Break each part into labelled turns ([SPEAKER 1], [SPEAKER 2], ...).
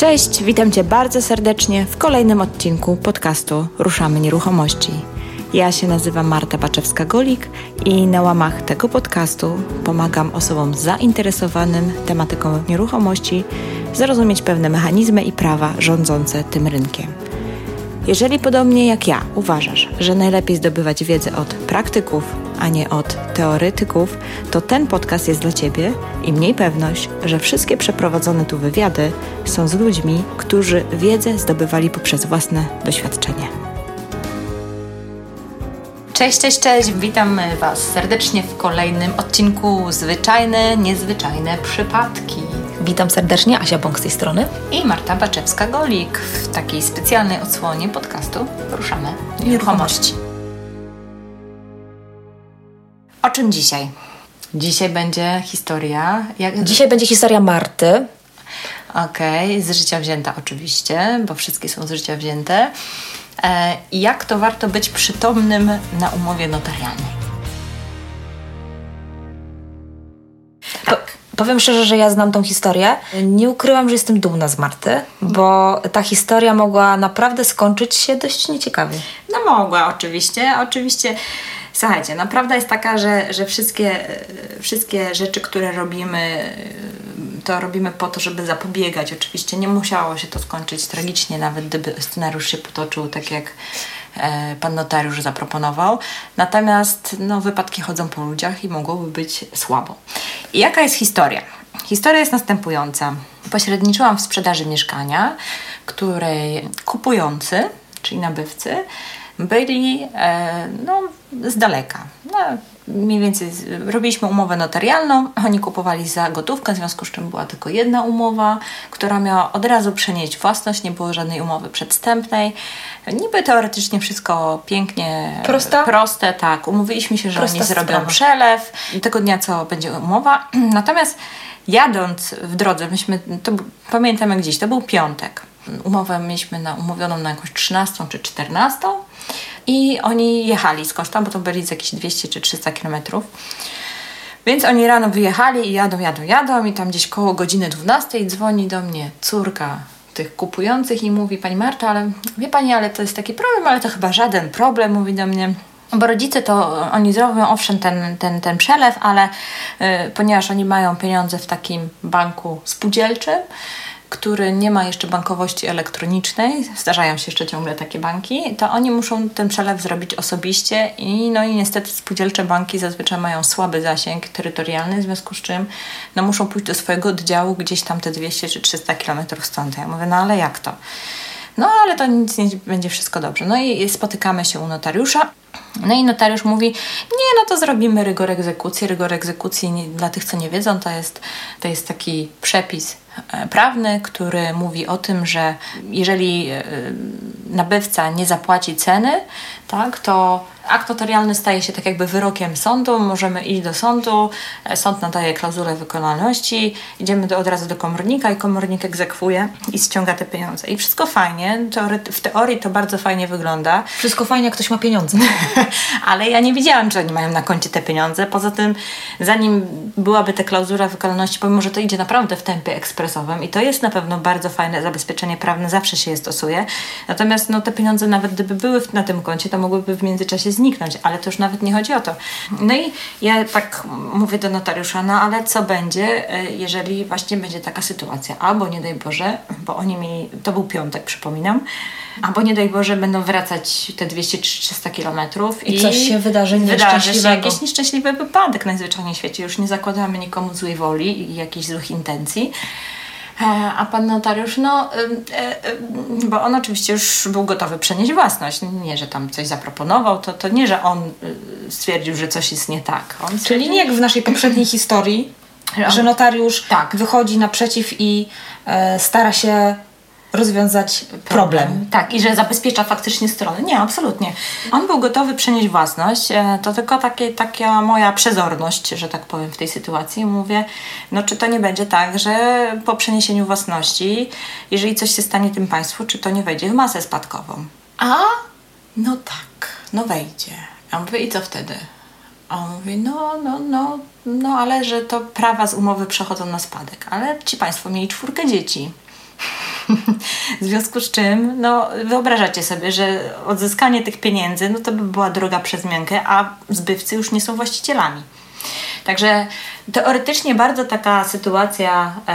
[SPEAKER 1] Cześć, witam Cię bardzo serdecznie w kolejnym odcinku podcastu Ruszamy Nieruchomości. Ja się nazywam Marta Baczewska-Golik i na łamach tego podcastu pomagam osobom zainteresowanym tematyką nieruchomości zrozumieć pewne mechanizmy i prawa rządzące tym rynkiem. Jeżeli podobnie jak ja uważasz, że najlepiej zdobywać wiedzę od praktyków, a nie od teoretyków, to ten podcast jest dla Ciebie i mniej pewność, że wszystkie przeprowadzone tu wywiady są z ludźmi, którzy wiedzę zdobywali poprzez własne doświadczenie. Cześć, cześć, cześć! Witam Was serdecznie w kolejnym odcinku Zwyczajne, niezwyczajne przypadki.
[SPEAKER 2] Witam serdecznie, Asia Bąk z tej strony.
[SPEAKER 1] I Marta Baczewska-Golik w takiej specjalnej odsłonie podcastu Ruszamy Nieruchomości. O czym dzisiaj? Dzisiaj będzie historia.
[SPEAKER 2] Jak... Dzisiaj będzie historia Marty.
[SPEAKER 1] Okej, okay, z życia wzięta oczywiście, bo wszystkie są z życia wzięte. E, jak to warto być przytomnym na umowie notarialnej?
[SPEAKER 2] Powiem szczerze, że ja znam tą historię. Nie ukryłam, że jestem dumna z Marty, bo ta historia mogła naprawdę skończyć się dość nieciekawie.
[SPEAKER 1] No mogła, oczywiście. Oczywiście Słuchajcie, no prawda jest taka, że, że wszystkie, wszystkie rzeczy, które robimy, to robimy po to, żeby zapobiegać. Oczywiście nie musiało się to skończyć tragicznie, nawet gdyby scenariusz się potoczył tak, jak pan notariusz zaproponował. Natomiast no, wypadki chodzą po ludziach i mogłoby być słabo. I jaka jest historia? Historia jest następująca. Pośredniczyłam w sprzedaży mieszkania, której kupujący, czyli nabywcy, byli e, no, z daleka. No, mniej więcej robiliśmy umowę notarialną, oni kupowali za gotówkę, w związku z czym była tylko jedna umowa, która miała od razu przenieść własność, nie było żadnej umowy przedstępnej. Niby teoretycznie wszystko pięknie
[SPEAKER 2] Prosta?
[SPEAKER 1] proste, tak. Umówiliśmy się, że Prosta oni zrobią sprawa. przelew tego dnia, co będzie umowa. Natomiast jadąc w drodze, myśmy, to pamiętam jak dziś, to był piątek. Umowę mieliśmy na, umówioną na jakąś 13 czy 14 i oni jechali skądś tam, bo to byli z jakieś 200 czy 300 kilometrów. Więc oni rano wyjechali i jadą, jadą, jadą i tam gdzieś koło godziny 12 dzwoni do mnie córka tych kupujących i mówi Pani Marta, ale wie Pani, ale to jest taki problem, ale to chyba żaden problem, mówi do mnie. Bo rodzice to oni zrobią owszem ten, ten, ten przelew, ale y, ponieważ oni mają pieniądze w takim banku spółdzielczym, który nie ma jeszcze bankowości elektronicznej, zdarzają się jeszcze ciągle takie banki, to oni muszą ten przelew zrobić osobiście i no i niestety spółdzielcze banki zazwyczaj mają słaby zasięg terytorialny, w związku z czym no muszą pójść do swojego oddziału gdzieś tam te 200 czy 300 kilometrów stąd. Ja mówię, no ale jak to? No ale to nic nie będzie wszystko dobrze. No i spotykamy się u notariusza. No i notariusz mówi, nie, no to zrobimy rygor egzekucji. Rygor egzekucji, nie, dla tych, co nie wiedzą, to jest, to jest taki przepis prawny, który mówi o tym, że jeżeli e, nabywca nie zapłaci ceny, tak, to akt notarialny staje się tak jakby wyrokiem sądu, możemy iść do sądu, e, sąd nadaje klauzulę wykonalności, idziemy do, od razu do komornika i komornik egzekwuje i ściąga te pieniądze. I wszystko fajnie, w teorii to bardzo fajnie wygląda.
[SPEAKER 2] Wszystko fajnie, jak ktoś ma pieniądze.
[SPEAKER 1] Ale ja nie wiedziałam, czy oni mają na koncie te pieniądze. Poza tym, zanim byłaby ta klauzula wykonalności, pomimo, że to idzie naprawdę w tempie ekspresowym i to jest na pewno bardzo fajne zabezpieczenie prawne, zawsze się je stosuje. Natomiast no, te pieniądze nawet gdyby były na tym koncie, to mogłyby w międzyczasie zniknąć, ale to już nawet nie chodzi o to. No i ja tak mówię do notariusza, no ale co będzie, e, jeżeli właśnie będzie taka sytuacja? Albo nie daj Boże, bo oni mieli, to był piątek, przypominam, albo nie daj Boże, będą wracać te 200-300 kilometrów
[SPEAKER 2] i, i coś się wydarzy
[SPEAKER 1] Wydarzy się jakiś nieszczęśliwy wypadek najzwyczajniej w świecie. Już nie zakładamy nikomu złej woli i jakichś złych intencji. E, a pan notariusz, no, e, bo on oczywiście już był gotowy przenieść własność. Nie, że tam coś zaproponował, to, to nie, że on y, stwierdził, że coś jest nie tak. On
[SPEAKER 2] Czyli nie jak w naszej poprzedniej historii, że notariusz tak. wychodzi naprzeciw i e, stara się rozwiązać problem. problem.
[SPEAKER 1] Tak, i że zabezpiecza faktycznie strony. Nie, absolutnie. On był gotowy przenieść własność, e, to tylko takie, taka moja przezorność, że tak powiem, w tej sytuacji. Mówię, no czy to nie będzie tak, że po przeniesieniu własności, jeżeli coś się stanie tym państwu, czy to nie wejdzie w masę spadkową? A? No tak, no wejdzie. A mówię, i co wtedy? A on mówi, no, no, no, no, ale że to prawa z umowy przechodzą na spadek. Ale ci państwo mieli czwórkę dzieci. W związku z czym, no wyobrażacie sobie, że odzyskanie tych pieniędzy, no to by była droga przez miękkę, a zbywcy już nie są właścicielami. Także teoretycznie bardzo taka sytuacja, e,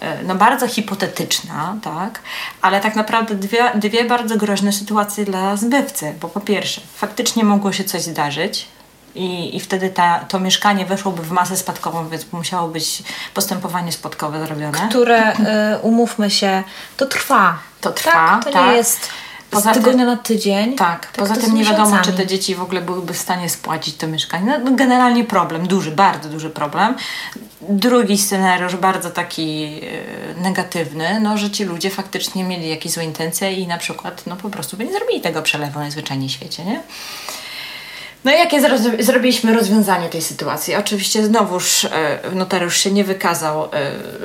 [SPEAKER 1] e, no bardzo hipotetyczna, tak, ale tak naprawdę dwie, dwie bardzo groźne sytuacje dla zbywcy, bo po pierwsze, faktycznie mogło się coś zdarzyć, i, i wtedy ta, to mieszkanie weszłoby w masę spadkową, więc musiało być postępowanie spadkowe zrobione.
[SPEAKER 2] Które, y, umówmy się, to trwa.
[SPEAKER 1] To trwa, tak?
[SPEAKER 2] To tak. nie jest Poza z tygodnia na tydzień.
[SPEAKER 1] Tak, tak poza tym nie wiadomo, czy te dzieci w ogóle byłyby w stanie spłacić to mieszkanie. No, generalnie problem, duży, bardzo duży problem. Drugi scenariusz, bardzo taki e, negatywny, no, że ci ludzie faktycznie mieli jakieś złe intencje i na przykład no, po prostu by nie zrobili tego przelewu najzwyczajniej w świecie, nie? No i jakie zrobiliśmy rozwiązanie tej sytuacji? Oczywiście znowuż e, notariusz się nie wykazał e,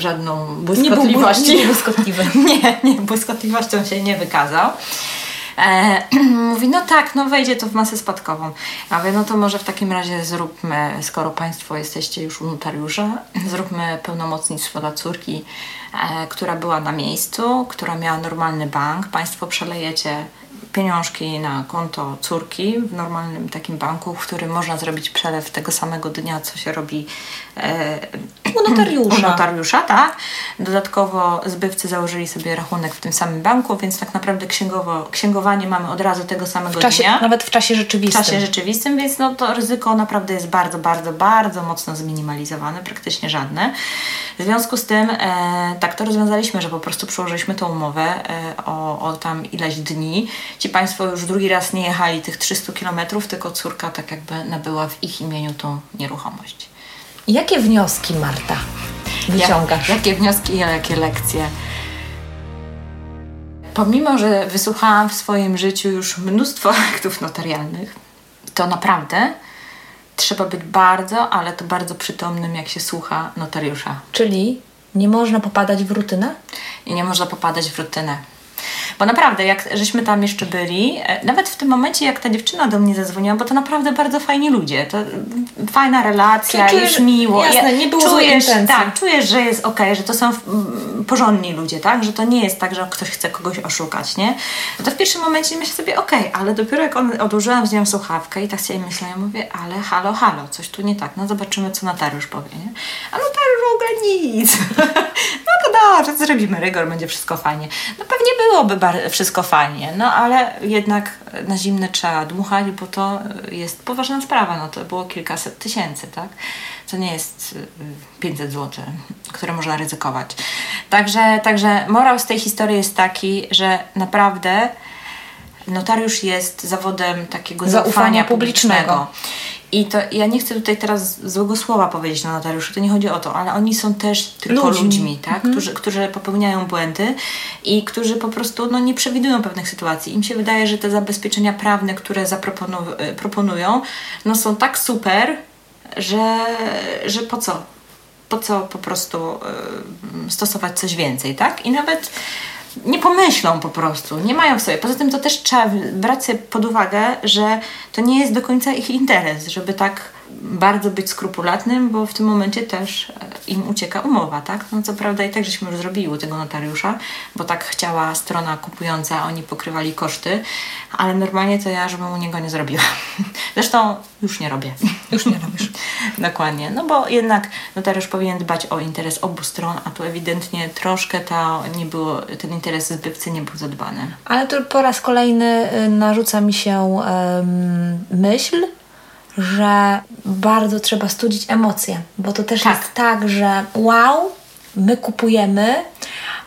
[SPEAKER 1] żadną błyskotliwością.
[SPEAKER 2] Nie był błyskotliwy.
[SPEAKER 1] nie, nie, błyskotliwością się nie wykazał. E, mówi, no tak, no wejdzie to w masę spadkową. A mówię, no to może w takim razie zróbmy, skoro Państwo jesteście już u notariusza, zróbmy pełnomocnictwo dla córki, e, która była na miejscu, która miała normalny bank. Państwo przelejecie pieniążki na konto córki w normalnym takim banku, w którym można zrobić przelew tego samego dnia, co się robi
[SPEAKER 2] u notariusza.
[SPEAKER 1] U notariusza, tak. Dodatkowo zbywcy założyli sobie rachunek w tym samym banku, więc tak naprawdę księgowo, księgowanie mamy od razu tego samego
[SPEAKER 2] w czasie,
[SPEAKER 1] dnia.
[SPEAKER 2] Nawet w czasie rzeczywistym.
[SPEAKER 1] W czasie rzeczywistym, więc no to ryzyko naprawdę jest bardzo, bardzo, bardzo mocno zminimalizowane, praktycznie żadne. W związku z tym e, tak to rozwiązaliśmy, że po prostu przełożyliśmy tą umowę e, o, o tam ileś dni. Ci Państwo już drugi raz nie jechali tych 300 kilometrów, tylko córka tak jakby nabyła w ich imieniu tą nieruchomość.
[SPEAKER 2] Jakie wnioski, Marta, wyciągasz?
[SPEAKER 1] Jak, jakie wnioski i jakie lekcje? Pomimo, że wysłuchałam w swoim życiu już mnóstwo aktów notarialnych, to naprawdę trzeba być bardzo, ale to bardzo przytomnym, jak się słucha notariusza.
[SPEAKER 2] Czyli nie można popadać w rutynę?
[SPEAKER 1] I nie można popadać w rutynę. Bo naprawdę, jak żeśmy tam jeszcze byli, e, nawet w tym momencie, jak ta dziewczyna do mnie zadzwoniła, bo to naprawdę bardzo fajni ludzie, to fajna relacja, czujesz, jest miło.
[SPEAKER 2] Jasne, nie było czujesz,
[SPEAKER 1] tak, czujesz, że jest ok, że to są porządni ludzie, tak? Że to nie jest tak, że ktoś chce kogoś oszukać, nie? No to w pierwszym momencie myślę sobie, ok, ale dopiero jak on, odłożyłam z nią słuchawkę i tak sobie myślę, ja mówię, ale halo, halo, coś tu nie tak, no zobaczymy, co notariusz powie, nie? A notariusz w ogóle nic. zrobimy rygor, będzie wszystko fajnie. No pewnie byłoby wszystko fajnie, no ale jednak na zimne trzeba dmuchać, bo to jest poważna sprawa, no to było kilkaset tysięcy, tak? To nie jest 500 y, zł, które można ryzykować. Także, także morał z tej historii jest taki, że naprawdę notariusz jest zawodem takiego zaufania, zaufania publicznego. publicznego. I to ja nie chcę tutaj teraz złego słowa powiedzieć na notariuszy, to nie chodzi o to, ale oni są też tylko ludźmi, ludźmi tak? Mhm. Którzy, którzy popełniają błędy i którzy po prostu no, nie przewidują pewnych sytuacji. Im się wydaje, że te zabezpieczenia prawne, które zaproponują, no, są tak super, że, że po co? Po co po prostu y, stosować coś więcej, tak? I nawet nie pomyślą po prostu, nie mają w sobie. Poza tym to też trzeba brać sobie pod uwagę, że to nie jest do końca ich interes, żeby tak bardzo być skrupulatnym, bo w tym momencie też e, im ucieka umowa, tak? No co prawda i tak żeśmy już zrobili u tego notariusza, bo tak chciała strona kupująca, oni pokrywali koszty, ale normalnie to ja, żebym u niego nie zrobiła. Zresztą już nie robię.
[SPEAKER 2] Już nie robisz.
[SPEAKER 1] Dokładnie, no bo jednak notariusz powinien dbać o interes obu stron, a tu ewidentnie troszkę to nie było, ten interes zbywcy nie był zadbany.
[SPEAKER 2] Ale tu po raz kolejny y, narzuca mi się um, myśl, że bardzo trzeba studzić emocje, bo to też tak. jest tak, że wow, my kupujemy,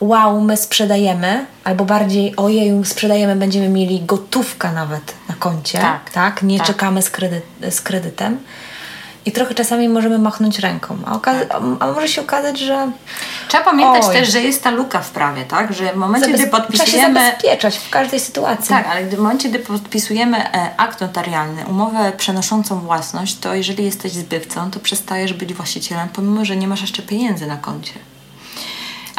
[SPEAKER 2] wow, my sprzedajemy, albo bardziej ojej, sprzedajemy, będziemy mieli gotówka nawet na koncie, tak, tak? nie tak. czekamy z, kredyt, z kredytem. I trochę czasami możemy machnąć ręką, a, tak. a może się okazać, że.
[SPEAKER 1] Trzeba pamiętać Oj. też, że jest ta luka w prawie, tak? Że w momencie, Zabez- gdy podpisujemy.
[SPEAKER 2] Trzeba się zabezpieczać w każdej sytuacji.
[SPEAKER 1] Tak, ale w momencie, gdy podpisujemy e, akt notarialny, umowę przenoszącą własność, to jeżeli jesteś zbywcą, to przestajesz być właścicielem, pomimo, że nie masz jeszcze pieniędzy na koncie.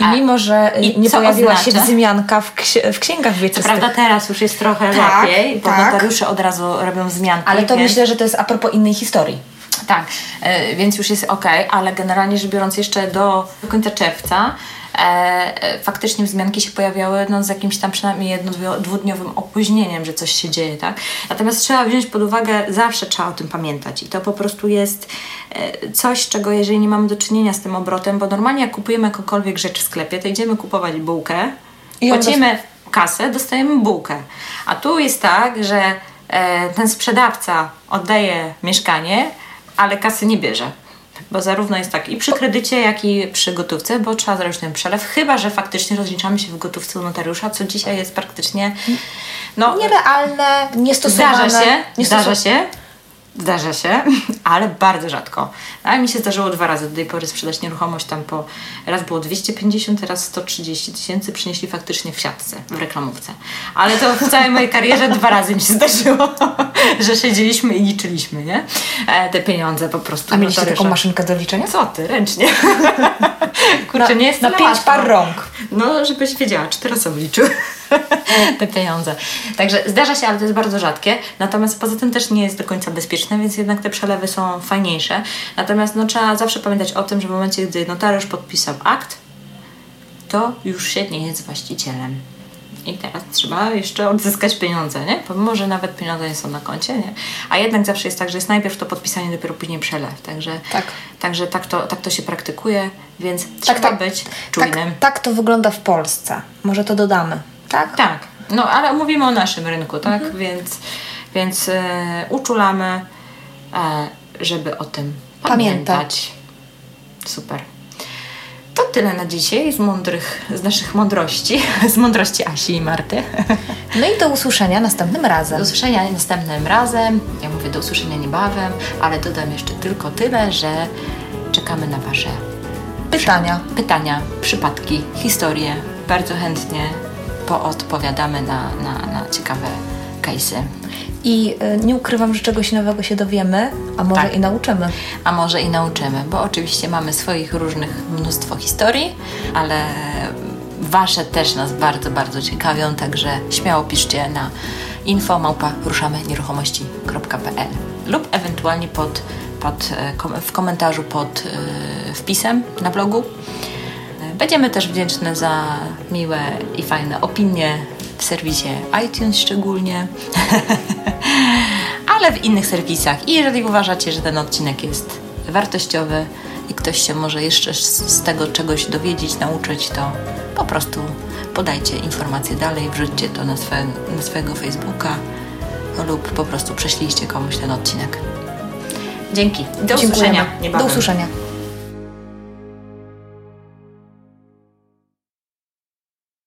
[SPEAKER 2] I mimo, że I nie pojawiła oznacza? się wzmianka w, ksi- w księgach wieczystych.
[SPEAKER 1] prawda teraz już jest trochę tak, lepiej, bo tak. notariusze od razu robią wzmianki.
[SPEAKER 2] Ale to więc... myślę, że to jest a propos innej historii.
[SPEAKER 1] Tak, e, więc już jest ok, ale generalnie rzecz biorąc jeszcze do końca czerwca e, e, faktycznie wzmianki się pojawiały no, z jakimś tam przynajmniej jedno-dwudniowym opóźnieniem, że coś się dzieje, tak? Natomiast trzeba wziąć pod uwagę, zawsze trzeba o tym pamiętać i to po prostu jest e, coś, czego jeżeli nie mamy do czynienia z tym obrotem, bo normalnie jak kupujemy jakąkolwiek rzecz w sklepie, to idziemy kupować bułkę, I płacimy kasę, dostajemy bułkę. A tu jest tak, że e, ten sprzedawca oddaje mieszkanie, ale kasy nie bierze. Bo zarówno jest tak i przy kredycie, jak i przy gotówce, bo trzeba zrobić ten przelew, chyba że faktycznie rozliczamy się w gotówce u notariusza, co dzisiaj jest praktycznie
[SPEAKER 2] no, nierealne, niestosowane.
[SPEAKER 1] Zdarza się, zdarza się, Zdarza się, ale bardzo rzadko. A mi się zdarzyło dwa razy do tej pory sprzedać nieruchomość tam po raz było 250, teraz 130 tysięcy przynieśli faktycznie w siatce, w reklamówce. Ale to w całej mojej karierze dwa razy mi się zdarzyło, że siedzieliśmy i liczyliśmy, nie? E, te pieniądze po prostu.
[SPEAKER 2] A mieliście taką maszynkę do liczenia?
[SPEAKER 1] Co ty, ręcznie.
[SPEAKER 2] Kurczę, nie jest Na pięć par rąk.
[SPEAKER 1] No, żebyś wiedziała, cztery osoby liczyły te pieniądze. Także zdarza się, ale to jest bardzo rzadkie. Natomiast poza tym też nie jest do końca bezpieczne, więc jednak te przelewy są fajniejsze. Natomiast no, trzeba zawsze pamiętać o tym, że w momencie, gdy notariusz podpisał akt, to już się nie jest właścicielem. I teraz trzeba jeszcze odzyskać pieniądze, nie? Pomimo, że nawet pieniądze nie są na koncie, nie? A jednak zawsze jest tak, że jest najpierw to podpisanie, dopiero później przelew. Także tak, także tak, to, tak to się praktykuje, więc tak, trzeba tak, być czujnym.
[SPEAKER 2] Tak, tak to wygląda w Polsce. Może to dodamy tak?
[SPEAKER 1] Tak, no ale mówimy o naszym rynku, tak? Mhm. Więc, więc e, uczulamy, e, żeby o tym pamiętać. pamiętać. Super. To tyle na dzisiaj z mądrych, z naszych mądrości, z mądrości Asi i Marty.
[SPEAKER 2] No i do usłyszenia następnym razem.
[SPEAKER 1] Do usłyszenia następnym razem. Ja mówię do usłyszenia niebawem, ale dodam jeszcze tylko tyle, że czekamy na Wasze
[SPEAKER 2] pytania,
[SPEAKER 1] pytania przypadki, historie. Bardzo chętnie poodpowiadamy na, na, na ciekawe case'y.
[SPEAKER 2] I y, nie ukrywam, że czegoś nowego się dowiemy, a może tak. i nauczymy.
[SPEAKER 1] A może i nauczymy, bo oczywiście mamy swoich różnych mnóstwo historii, ale Wasze też nas bardzo, bardzo ciekawią, także śmiało piszcie na info lub ewentualnie pod, pod, e, w komentarzu pod e, wpisem na blogu. Będziemy też wdzięczne za miłe i fajne opinie w serwisie iTunes szczególnie, ale w innych serwisach. I jeżeli uważacie, że ten odcinek jest wartościowy i ktoś się może jeszcze z tego czegoś dowiedzieć, nauczyć, to po prostu podajcie informacje dalej, wrzućcie to na, swoje, na swojego Facebooka lub po prostu prześlijcie komuś ten odcinek. Dzięki.
[SPEAKER 2] Do Dziękujemy. usłyszenia. Niebawem. Do usłyszenia.